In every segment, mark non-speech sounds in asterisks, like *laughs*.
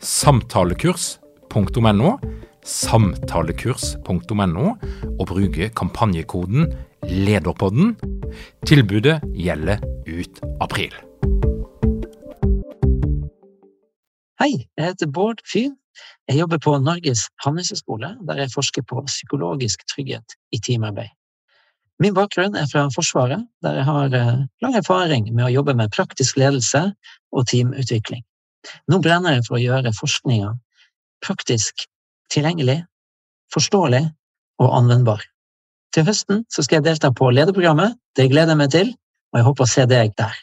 samtalekurs.no, samtalekurs.no, og bruke kampanjekoden LEDERPODDEN. Tilbudet gjelder ut april. Hei, jeg heter Bård Fyn. Jeg jobber på Norges handelshøyskole, der jeg forsker på psykologisk trygghet i teamarbeid. Min bakgrunn er fra Forsvaret, der jeg har lang erfaring med å jobbe med praktisk ledelse og teamutvikling. Nå brenner jeg for å gjøre forskninga praktisk tilgjengelig, forståelig og anvendbar. Til høsten skal jeg delta på lederprogrammet. Det gleder jeg meg til, og jeg håper å se deg der.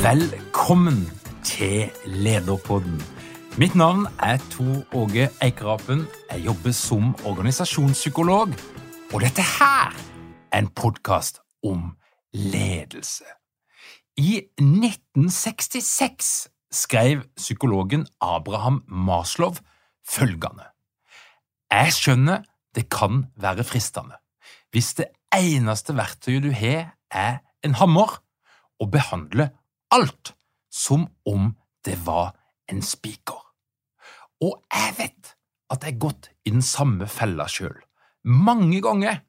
Velkommen til Lederpodden. Mitt navn er Tor Åge Eikerapen. Jeg jobber som organisasjonspsykolog, og dette her er en podkast om ledelse. I 1966 skrev psykologen Abraham Maslow følgende Jeg skjønner det kan være fristende hvis det eneste verktøyet du har, er en hammer, å behandle alt som om det var en spiker. Og jeg vet at jeg har gått i den samme fella sjøl. Mange ganger.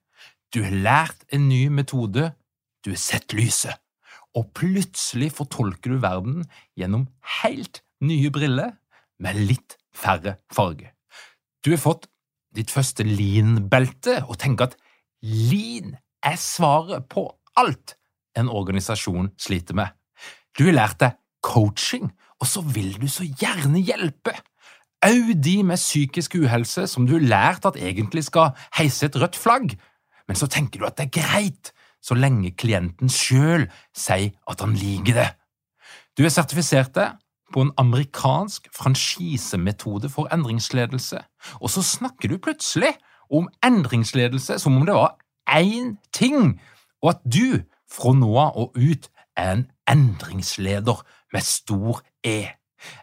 Du har lært en ny metode, du har sett lyset, og plutselig fortolker du verden gjennom helt nye briller med litt færre farger. Du har fått ditt første lean-belte og tenker at lean er svaret på alt en organisasjon sliter med. Du har lært deg coaching, og så vil du så gjerne hjelpe. Au de med psykisk uhelse som du har lært at egentlig skal heise et rødt flagg, men så tenker du at det er greit så lenge klienten sjøl sier at han liker det. Du er sertifisert på en amerikansk franchisemetode for endringsledelse, og så snakker du plutselig om endringsledelse som om det var én ting, og at du fra nå av og ut er en endringsleder med stor E.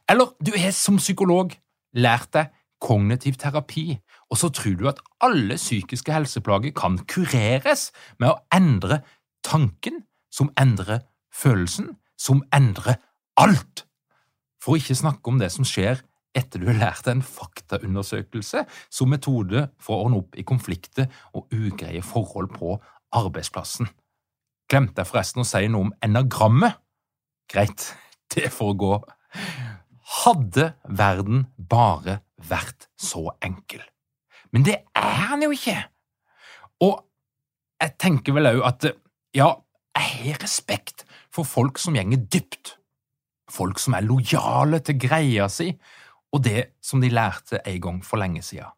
Eller du er som psykolog lært deg kognitiv terapi, og så tror du at alle psykiske helseplager kan kureres med å endre tanken, som endrer følelsen, som endrer alt. For å ikke snakke om det som skjer etter du har lært en faktaundersøkelse som metode for å ordne opp i konflikter og ugreie forhold på arbeidsplassen. Glemte jeg forresten å si noe om enagrammet? Greit, *laughs* det får gå. Hadde verden bare vært så enkel. Men det er den jo ikke. Og jeg tenker vel òg at ja, jeg har respekt for folk som gjenger dypt, folk som er lojale til greia si og det som de lærte en gang for lenge siden,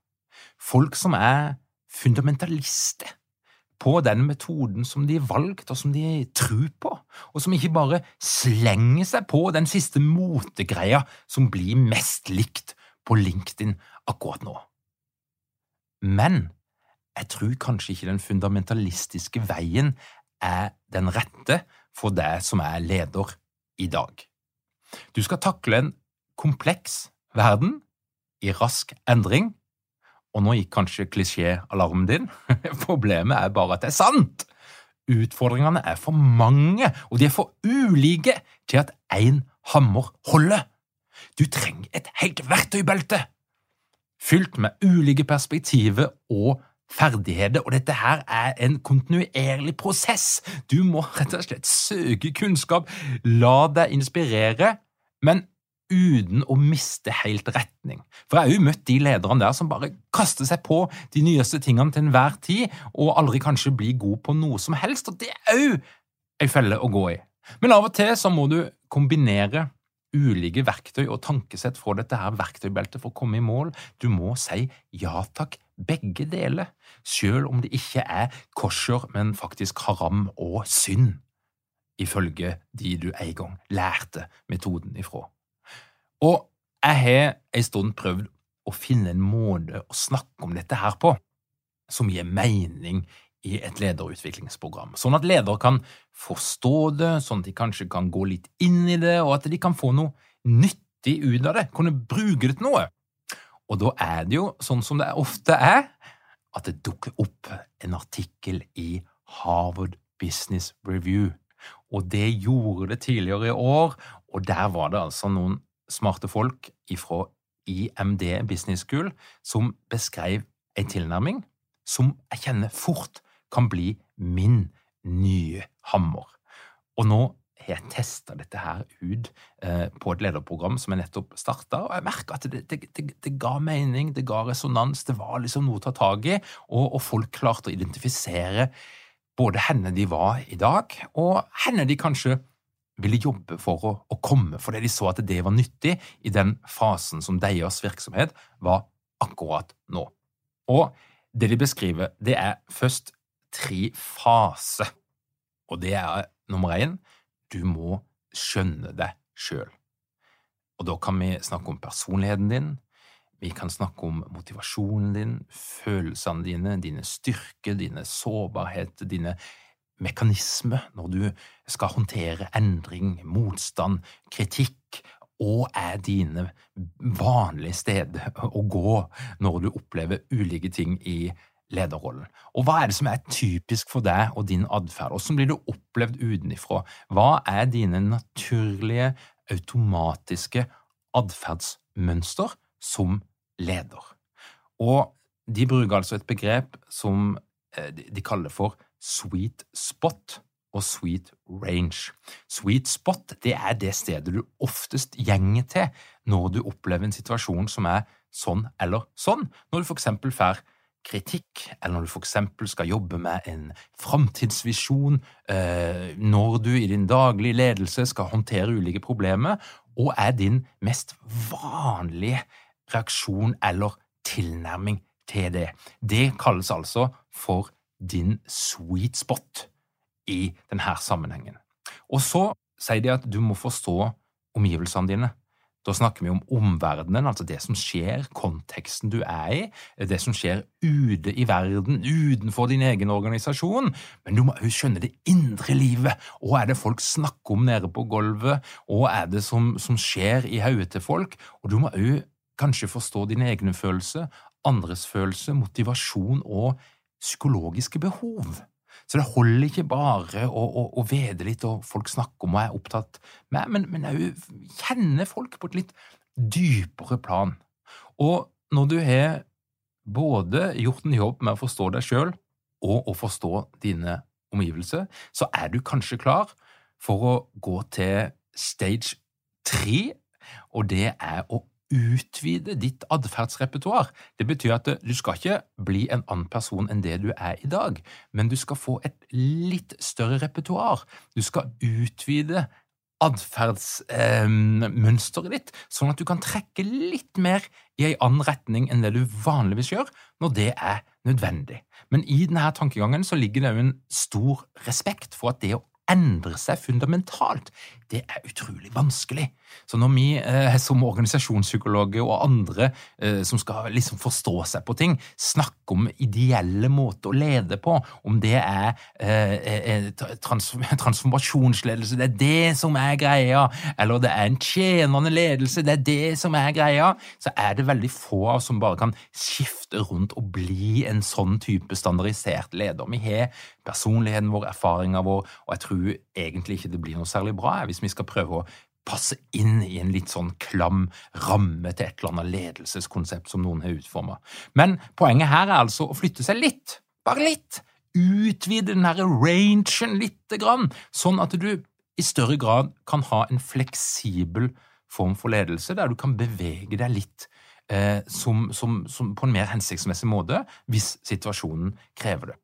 folk som er fundamentalister på den metoden som de har valgt og som de tror på, og som ikke bare slenger seg på den siste motegreia som blir mest likt på LinkedIn akkurat nå. Men jeg tror kanskje ikke den fundamentalistiske veien er den rette for deg som er leder i dag. Du skal takle en kompleks verden i rask endring og nå gikk kanskje klisjéalarmen din. *laughs* Problemet er bare at det er sant! Utfordringene er for mange, og de er for ulike til at én hammer holder. Du trenger et helt verktøybelte, fylt med ulike perspektiver og ferdigheter, og dette her er en kontinuerlig prosess. Du må rett og slett søke kunnskap, la deg inspirere, men uten å miste helt retning. For jeg har jo møtt de lederne der som bare kaster seg på de nyeste tingene til enhver tid, og aldri kanskje blir god på noe som helst, og det er òg ei felle å gå i. Men av og til så må du kombinere ulike verktøy og tankesett fra dette her verktøybeltet for å komme i mål. Du må si ja takk, begge deler, selv om det ikke er kosher, men faktisk haram og synd, ifølge de du en gang lærte metoden ifra. Og jeg har en stund prøvd å finne en måte å snakke om dette her på som gir mening i et lederutviklingsprogram, sånn at ledere kan forstå det, sånn at de kanskje kan gå litt inn i det, og at de kan få noe nyttig ut av det, kunne bruke det til noe. Og da er det jo, sånn som det ofte er, at det dukker opp en artikkel i Harvard Business Review. Og det gjorde det tidligere i år, og der var det altså noen smarte folk fra IMD Business School som beskrev en tilnærming som jeg kjenner fort kan bli min nye hammer. Og nå har jeg testa dette her ut eh, på et lederprogram som jeg nettopp starta, og jeg merka at det, det, det, det, ga mening, det ga resonans, det var liksom noe å ta tak i, og, og folk klarte å identifisere både henne de var i dag, og henne de kanskje ville jobbe for å, å, komme, fordi de så at det var nyttig i den fasen som deres virksomhet var akkurat nå. Og det de beskriver, det er først tre faser, og det er nummer én du må skjønne det sjøl. Og da kan vi snakke om personligheten din, vi kan snakke om motivasjonen din, følelsene dine, dine styrker, dine sårbarheter, dine mekanisme når du skal håndtere endring, motstand, kritikk, og er dine vanlige steder å gå når du opplever ulike ting i lederrollen. Og hva er det som er typisk for deg og din atferd? Hvordan blir du opplevd utenfra? Hva er dine naturlige, automatiske atferdsmønster som leder? Og de bruker altså et begrep som eh, de kaller for sweet spot og sweet range. Sweet spot det er det stedet du oftest gjenger til når du opplever en situasjon som er sånn eller sånn, når du for eksempel får kritikk, eller når du for eksempel skal jobbe med en framtidsvisjon, eh, når du i din daglige ledelse skal håndtere ulike problemer, og er din mest vanlige reaksjon eller tilnærming til det. Det kalles altså for din sweet spot i denne sammenhengen. Og så sier de at du må forstå omgivelsene dine. Da snakker vi om omverdenen, altså det som skjer, konteksten du er i, det som skjer ute i verden, utenfor din egen organisasjon. Men du må òg skjønne det indre livet. Hva er det folk snakker om nede på gulvet? Hva er det som, som skjer i hodet til folk? Og du må òg kanskje forstå dine egne følelser, andres følelser, motivasjon og psykologiske behov. Så det holder ikke bare å, å, å vede litt og folk snakker om og er opptatt med, men, men òg kjenne folk på et litt dypere plan. Og når du har både gjort en jobb med å forstå deg sjøl og å forstå dine omgivelser, så er du kanskje klar for å gå til stage tre, og det er å utvide ditt atferdsrepertoar. Det betyr at du skal ikke bli en annen person enn det du er i dag, men du skal få et litt større repertoar. Du skal utvide atferdsmønsteret eh, ditt, sånn at du kan trekke litt mer i en annen retning enn det du vanligvis gjør, når det er nødvendig. Men i denne tankegangen så ligger det jo en stor respekt for at det å endre seg fundamentalt, det er utrolig vanskelig. Så når vi eh, som organisasjonspsykologer og andre eh, som skal liksom forstå seg på ting, snakker om ideelle måter å lede på, om det er eh, eh trans *laughs* transformasjonsledelse, det er det som er greia, eller det er en tjenende ledelse, det er det som er greia, så er det veldig få av oss som bare kan skifte rundt og bli en sånn type standardisert leder. Vi har personligheten vår, erfaringa vår, og jeg tror egentlig ikke det blir noe særlig bra hvis vi skal prøve å passe inn i en litt sånn klam ramme til et eller annet ledelseskonsept som noen har utforma. Men poenget her er altså å flytte seg litt, bare litt, utvide den her rangen lite grann, sånn at du i større grad kan ha en fleksibel form for ledelse, der du kan bevege deg litt eh, som, som, som på en mer hensiktsmessig måte hvis situasjonen krever det.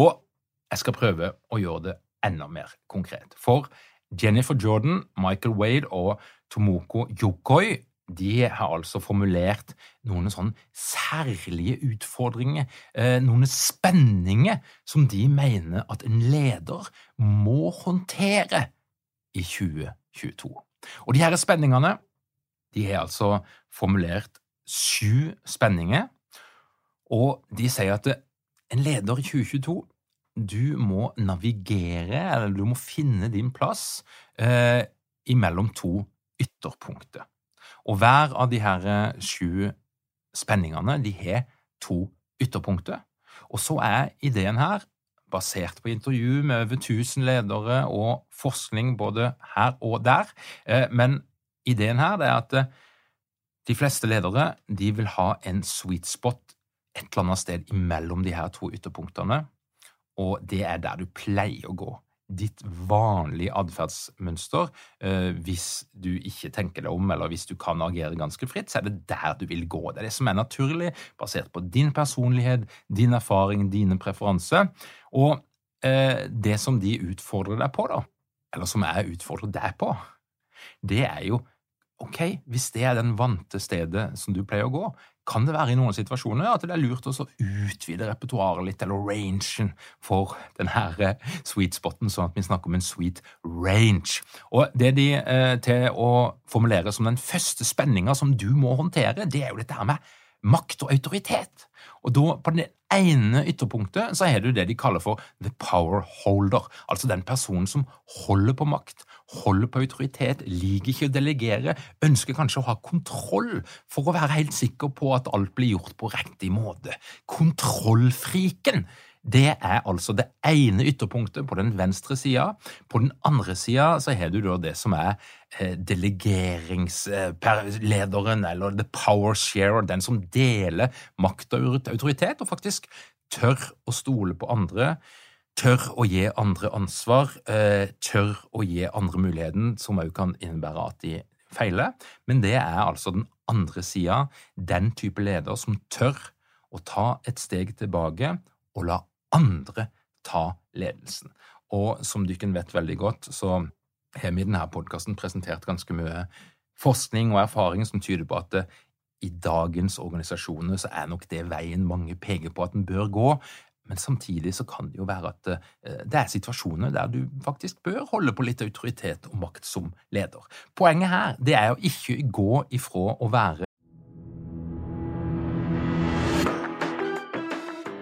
Og jeg skal prøve å gjøre det enda mer konkret. For Jennifer Jordan, Michael Wade og Tomoko Yokoi de har altså formulert noen sånn særlige utfordringer, eh, noen spenninger, som de mener at en leder må håndtere i 2022. Og de her spenningene de har altså formulert sju spenninger, og de sier at en leder i 2022 du må navigere, eller du må finne din plass eh, imellom to ytterpunkter. Og hver av de her eh, sju spenningene de har to ytterpunkter. Og så er ideen her, basert på intervju med over 1000 ledere og forskning både her og der, eh, men ideen her er at eh, de fleste ledere de vil ha en sweet spot et eller annet sted imellom de her to ytterpunktene og det er der du pleier å gå. Ditt vanlige atferdsmønster, eh, hvis du ikke tenker deg om, eller hvis du kan agere ganske fritt, så er det der du vil gå. Det er det som er naturlig, basert på din personlighet, din erfaring, dine preferanser. Og eh, det som de utfordrer deg på, da, eller som jeg utfordrer deg på, det er jo ok, hvis det er den vante stedet som du pleier å gå, kan det være i noen situasjoner at det er lurt å utvide repertoaret litt, eller rangen, for denne eh, sweet spoten, sånn at vi snakker om en sweet range. Og det de eh, til å formulere som den første spenninga som du må håndtere, det er jo dette her med makt og autoritet. Og da, på det ene ytterpunktet, så har du det de kaller for the power holder, altså den personen som holder på makt, holder på autoritet, liker ikke å delegere, ønsker kanskje å ha kontroll for å være helt sikker på at alt blir gjort på riktig måte. Kontrollfriken! Det er altså det ene ytterpunktet på den venstre sida. På den andre sida så har du da det som er eh, delegeringslederen, eller the power sharer, den som deler makt og autoritet, og faktisk tør å stole på andre, tør å gi andre ansvar, eh, tør å gi andre muligheten, som òg kan innebære at de feiler. Men det er altså den andre sida, den type leder som tør å ta et steg tilbake og la andre ta ledelsen. Og som dere vet veldig godt, så har vi i denne podkasten presentert ganske mye forskning og erfaring som tyder på at det, i dagens organisasjoner så er nok det veien mange peker på at den bør gå. Men samtidig så kan det jo være at eh, det er situasjoner der du faktisk bør holde på litt autoritet og makt som leder. Poenget her det er å ikke gå ifra å være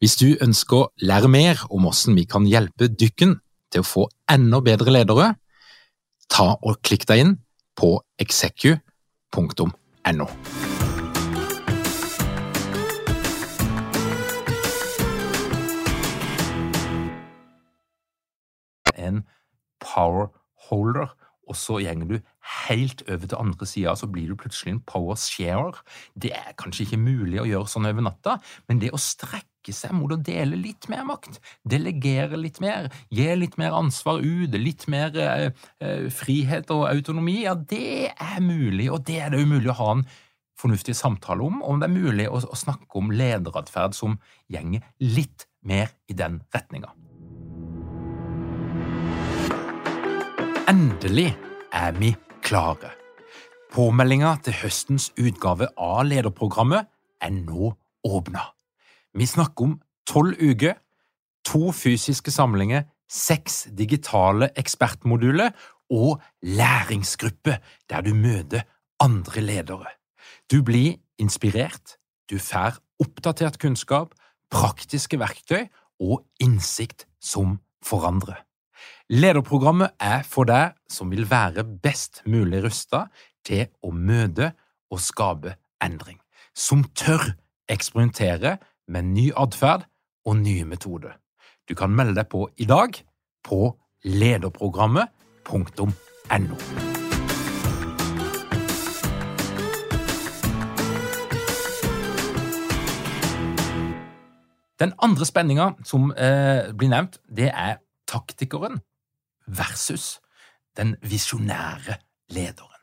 Hvis du ønsker å lære mer om hvordan vi kan hjelpe dykken til å få enda bedre ledere, ta og klikk deg inn på execu.no. En powerholder, og så gjenger du helt over til andre sida, så blir du plutselig en power sharer. Det er kanskje ikke mulig å gjøre sånn over natta, men det å strekke seg mot å dele litt mer makt, delegere litt mer, gi litt mer ansvar ut, litt mer eh, eh, frihet og autonomi, ja, det er mulig, og det er det umulig å ha en fornuftig samtale om, om det er mulig å, å snakke om lederatferd som gjenger litt mer i den retninga. Endelig er vi klare. Påmeldinga til høstens utgave av lederprogrammet er nå åpna. Vi snakker om tolv uker, to fysiske samlinger, seks digitale ekspertmoduler og læringsgruppe der du møter andre ledere. Du blir inspirert, du får oppdatert kunnskap, praktiske verktøy og innsikt som forandrer. Lederprogrammet er for deg som vil være best mulig rusta til å møte og skape endring, som tør eksperimentere med ny atferd og nye metoder. Du kan melde deg på i dag på lederprogrammet.no. Den andre spenninga som eh, blir nevnt, det er taktikeren versus den visjonære lederen.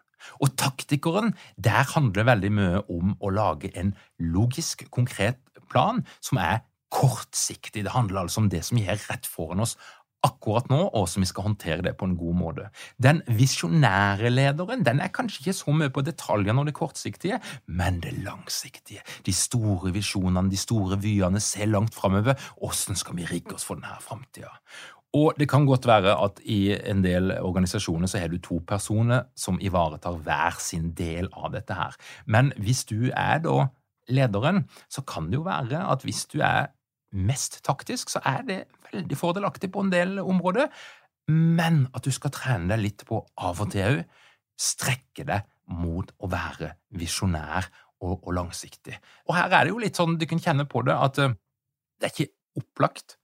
Og taktikeren, der handler veldig mye om å lage en logisk, konkret plan som er kortsiktig. Det handler altså om det som gjør rett foran oss akkurat nå, og som vi skal håndtere det på en god måte. Den visjonære lederen den er kanskje ikke så mye på detaljene og det kortsiktige, men det langsiktige. De store visjonene, de store vyene, se langt framover. Åssen skal vi rigge oss for denne framtida? Og det kan godt være at i en del organisasjoner så har du to personer som ivaretar hver sin del av dette her. Men hvis du er da lederen, så kan det jo være at hvis du er mest taktisk, så er det veldig fordelaktig på en del områder, men at du skal trene deg litt på av og til òg strekke deg mot å være visjonær og, og, langsiktig. Og her er det jo litt sånn, du kan kjenne på det, at eh, det er ikke opplagt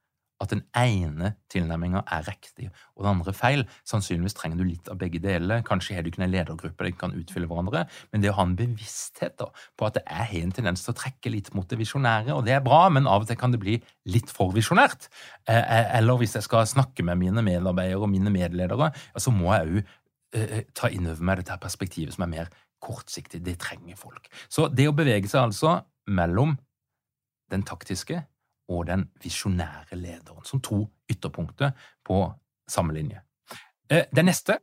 at den ene tilnærminga er riktig og den andre feil. Sannsynligvis trenger du litt av begge deler. Kanskje har du ikke en ledergruppe der kan utfylle hverandre, men det å ha en bevissthet da, på at det er en tendens til å trekke litt mot det visjonære, og det er bra, men av og til kan det bli litt for visjonært. Eh, eh, eller hvis jeg skal snakke med mine medarbeidere og mine medledere, så må jeg òg eh, ta inn over meg dette perspektivet som er mer kortsiktig. Det trenger folk. Så det å bevege seg altså mellom den taktiske og den visjonære lederen, som to ytterpunkter på samme linje. Eh, den neste,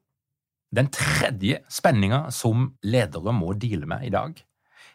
den tredje spenninga som ledere må deale med i dag,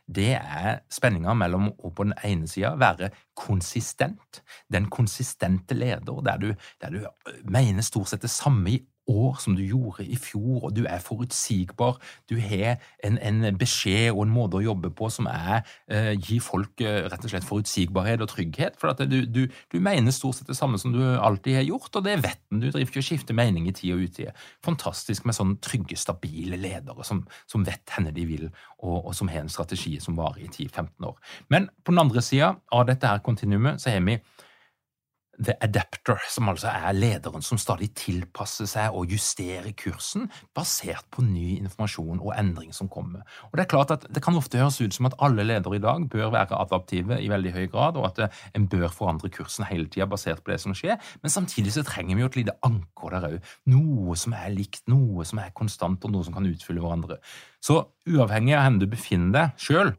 det er spenninga mellom å på den ene sida være konsistent, den konsistente leder, der du, der du mener stort sett det samme i år som du gjorde i fjor, og du er forutsigbar. Du har en, en beskjed og en måte å jobbe på som er eh, gir folk eh, rett og slett forutsigbarhet og trygghet. For du, du, du, mener stort sett det samme som du alltid har gjort, og det vet en. Du driver ikke og skifter mening i tid og utide. Fantastisk med sånne trygge, stabile ledere som, som vet henne de vil, og, og, som har en strategi som varer i 10-15 år. Men på den andre sida av dette her kontinuumet så har vi The Adapter, som altså er lederen som stadig tilpasser seg og justerer kursen basert på ny informasjon og endring som kommer. Og Det er klart at det kan ofte høres ut som at alle ledere i dag bør være adaptive i veldig høy grad, og at eh, en bør forandre kursen hele tida basert på det som skjer, men samtidig så trenger vi jo et lite anker der òg. Noe som er likt, noe som er konstant, og noe som kan utfylle hverandre. Så uavhengig av hvor du befinner deg sjøl,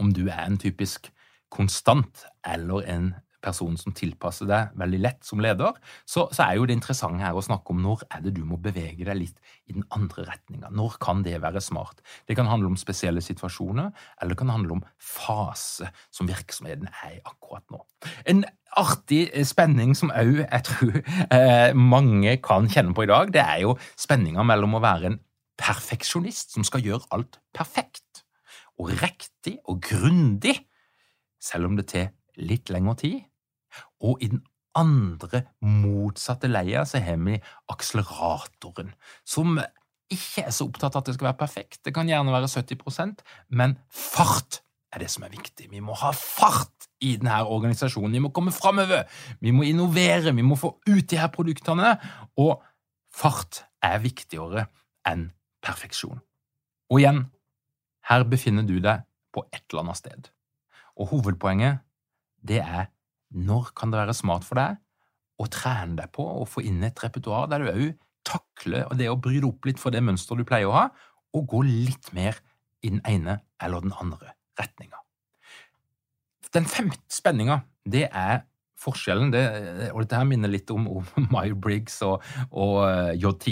om du er en typisk konstant eller en person som tilpasser deg veldig lett som leder, så, så, er jo det interessante her å snakke om når er det du må bevege deg litt i den andre retninga. Når kan det være smart? Det kan handle om spesielle situasjoner, eller det kan handle om fase som virksomheten er i akkurat nå. En artig spenning som òg jeg tror eh, mange kan kjenne på i dag, det er jo spenninga mellom å være en perfeksjonist som skal gjøre alt perfekt og riktig og grundig, selv om det tar litt lengre tid, og i den andre, motsatte leia så har vi akseleratoren, som ikke er så opptatt av at det skal være perfekt. Det kan gjerne være 70% men fart er det som er viktig. Vi må ha fart i denne organisasjonen. Vi må komme framover. Vi må innovere. Vi må få ut de her produktene. Og fart er viktigere enn perfeksjon. Og igjen, her befinner du deg på et eller annet sted. Og hovedpoenget, det er når kan det være smart for deg å trene deg på å få inn et repertoar der du òg takler det å bry deg opp litt for det mønsteret du pleier å ha, og gå litt mer i den ene eller den andre retninga. Den femte spenninga, det er forskjellen, det, og dette her minner litt om, om *laughs* Myer-Briggs og, og eh, JT,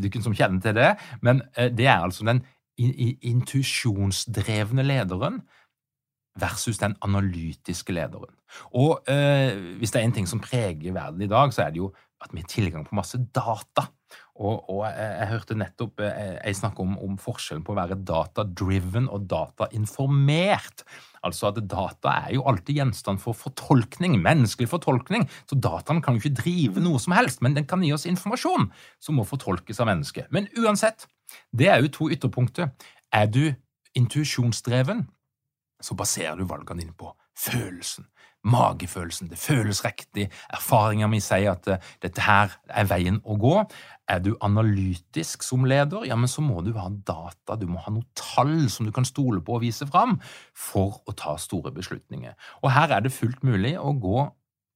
du som kjenner til det, men eh, det er altså den intuisjonsdrevne lederen versus den analytiske lederen. Og eh, hvis det er en ting som preger verden i dag, så er det jo at vi har tilgang på masse data. Og, og jeg, hørte nettopp jeg, jeg snakke om, om, forskjellen på å være data-driven og data-informert. Altså at data er jo alltid gjenstand for fortolkning, menneskelig fortolkning. Så dataen kan jo ikke drive noe som helst, men den kan gi oss informasjon som må fortolkes av mennesket. Men uansett, det er jo to ytterpunkter. Er du intuisjonsdreven, så baserer du valgene dine på følelsen, magefølelsen. Det føles riktig. Erfaringa mi sier at uh, dette her er veien å gå. Er du analytisk som leder, ja, men så må du ha data, du må ha noe tall som du kan stole på og vise fram for å ta store beslutninger. Og her er det fullt mulig å gå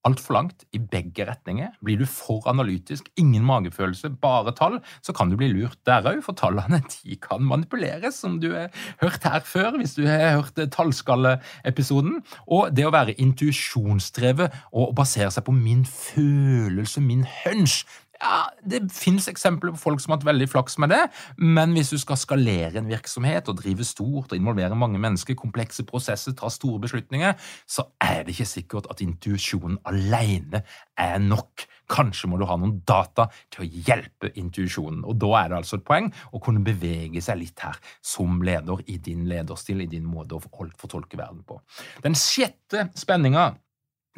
altfor langt i begge retninger. Blir du for analytisk, ingen magefølelse, bare tall, så kan du bli lurt der òg, for tallene *laughs* de kan manipuleres, som du har hørt her før, hvis du har hørt tallskalleepisoden. Og det å være intuisjonsdrevet og basere seg på min følelse, min hunch, ja, Det finnes eksempler på folk som har hatt veldig flaks med det, men hvis du skal skalere en virksomhet og drive stort og involvere mange mennesker, komplekse prosesser, ta store beslutninger, så er det ikke sikkert at intuisjonen alene er nok. Kanskje må du ha noen data til å hjelpe intuisjonen, og da er det altså et poeng å kunne bevege seg litt her som leder i din lederstil, i din måte å fortolke verden på. Den sjette spenninga,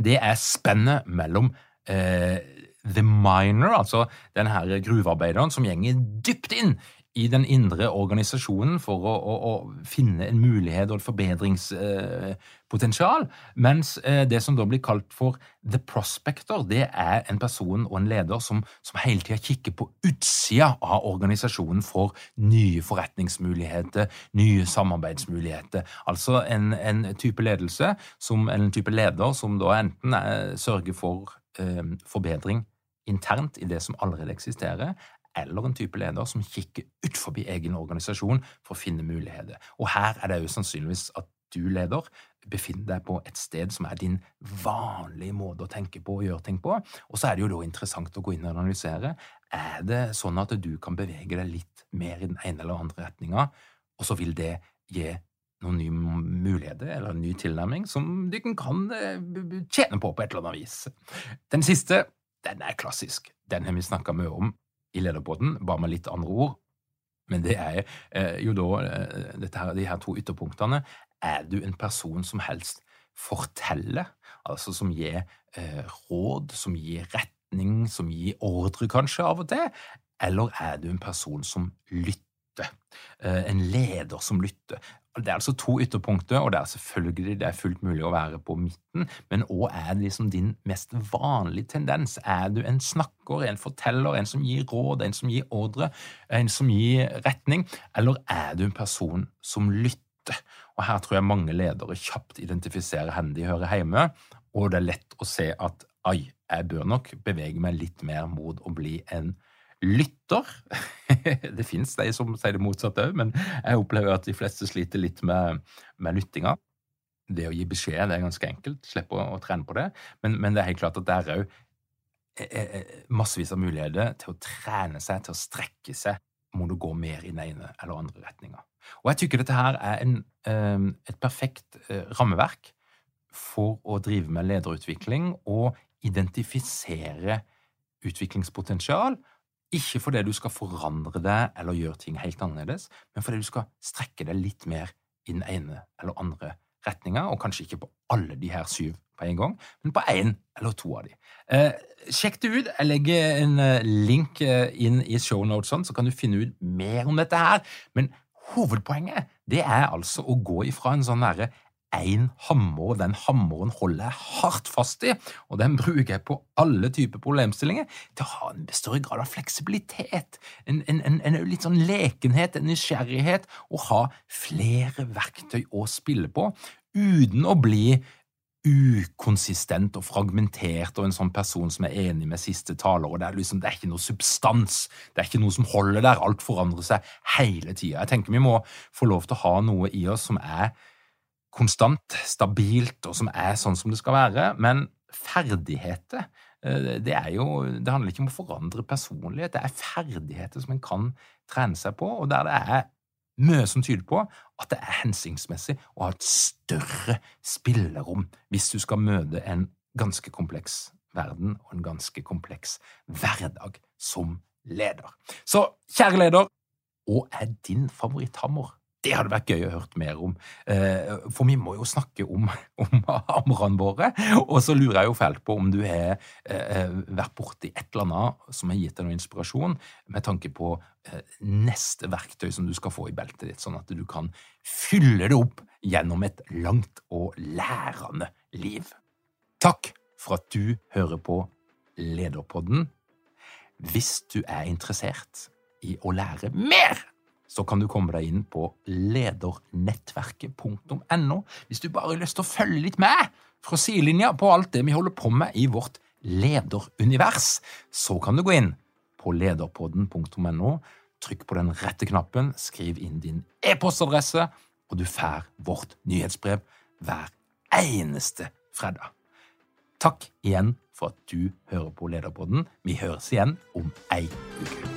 det er spennet mellom eh, The Miner, altså den her gruvearbeideren som gjenger dypt inn i den indre organisasjonen for å, å, å finne en mulighet og et forbedringspotensial, eh, mens eh, det som da blir kalt for the prospector, det er en person og en leder som, som hele tida kikker på utsida av organisasjonen for nye forretningsmuligheter, nye samarbeidsmuligheter. Altså en, en type ledelse, som, en type leder som da enten er, sørger for eh, forbedring internt i det som allerede eksisterer, eller en type leder som kikker ut forbi egen organisasjon for å finne muligheter. Og her er det jo sannsynligvis at du, leder, befinner deg på et sted som er din vanlige måte å tenke på og gjøre ting på. Og så er det jo da interessant å gå inn og analysere. Er det sånn at du kan bevege deg litt mer i den ene eller andre retninga, og så vil det gi noen nye muligheter eller en ny tilnærming som du kan eh, tjene på på et eller annet vis. Den siste den er klassisk. Den har vi snakka mye om i Lederbåten, bare med litt andre ord. Men det er eh, jo da eh, her, de her to ytterpunktene. Er du en person som helst forteller, altså som gir eh, råd, som gir retning, som gir ordre kanskje av og til, eller er du en person som lytter? Eh, en leder som lytter. Det er altså to ytterpunkter, og det er selvfølgelig det er fullt mulig å være på midten, men hva er liksom din mest vanlige tendens? Er du en snakker, en forteller, en som gir råd, en som gir ordre, en som gir retning, eller er du en person som lytter? Og Her tror jeg mange ledere kjapt identifiserer hvor de hører hjemme, og det er lett å se at ai, jeg bør nok bevege meg litt mer mot å bli en lytter. *laughs* det fins de som sier det motsatte òg, men jeg opplever at de fleste sliter litt med, med lyttinga. Det å gi beskjed det er ganske enkelt, slippe å, å trene på det, men, men, det er helt klart at det er òg eh, eh, eh, massevis av muligheter til å trene seg, til å strekke seg må du gå mer i den ene eller andre retninga. Og jeg tykker dette her er en, et perfekt rammeverk for å drive med lederutvikling og identifisere utviklingspotensial ikke fordi du skal forandre deg eller gjøre ting helt annerledes, men fordi du skal strekke deg litt mer i den ene eller andre retninga, og kanskje ikke på alle de her syv på en gang, men på én eller to av de. Eh, sjekk det ut. Jeg legger en eh, link eh, inn i shownotesene, så kan du finne ut mer om dette her. Men hovedpoenget det er altså å gå ifra en sånn derre én hammer, og den hammeren holder jeg hardt fast i, og den bruker jeg på alle typer problemstillinger, til å ha en større grad av fleksibilitet, en, en, en, en litt sånn lekenhet, en nysgjerrighet, og ha flere verktøy å spille på, uten å bli ukonsistent og fragmentert og en sånn person som er enig med siste taler, og det er liksom, det er ikke noe substans, det er ikke noe som holder der, alt forandrer seg hele tida. Jeg tenker vi må få lov til å ha noe i oss som er konstant, stabilt, og som er sånn som det skal være. Men ferdigheter, eh, det er jo Det handler ikke om å forandre personlighet, det er ferdigheter som en kan trene seg på, og der det er mye som tyder på at det er hensiktsmessig å ha et større spillerom hvis du skal møte en ganske kompleks verden og en ganske kompleks hverdag som leder. Så kjære leder, hva er din favoritthammer? Det hadde vært gøy å høre mer om, eh, for vi må jo snakke om, *laughs* om amrene våre. Og så lurer jeg jo fælt på om du har eh, vært borti et eller annet som har gitt deg noe inspirasjon, med tanke på eh, neste verktøy som du skal få i beltet ditt, sånn at du kan fylle det opp gjennom et langt og lærende liv. Takk for at du hører på Lederpodden. Hvis du er interessert i å lære mer så kan du komme deg inn på ledernettverket.no hvis du bare har lyst til å følge litt med fra sidelinja på alt det vi holder på med i vårt lederunivers. Så kan du gå inn på lederpodden.no, trykk på den rette knappen, skriv inn din e-postadresse, og du får vårt nyhetsbrev hver eneste fredag. Takk igjen for at du hører på Lederpodden. Vi høres igjen om ei uke.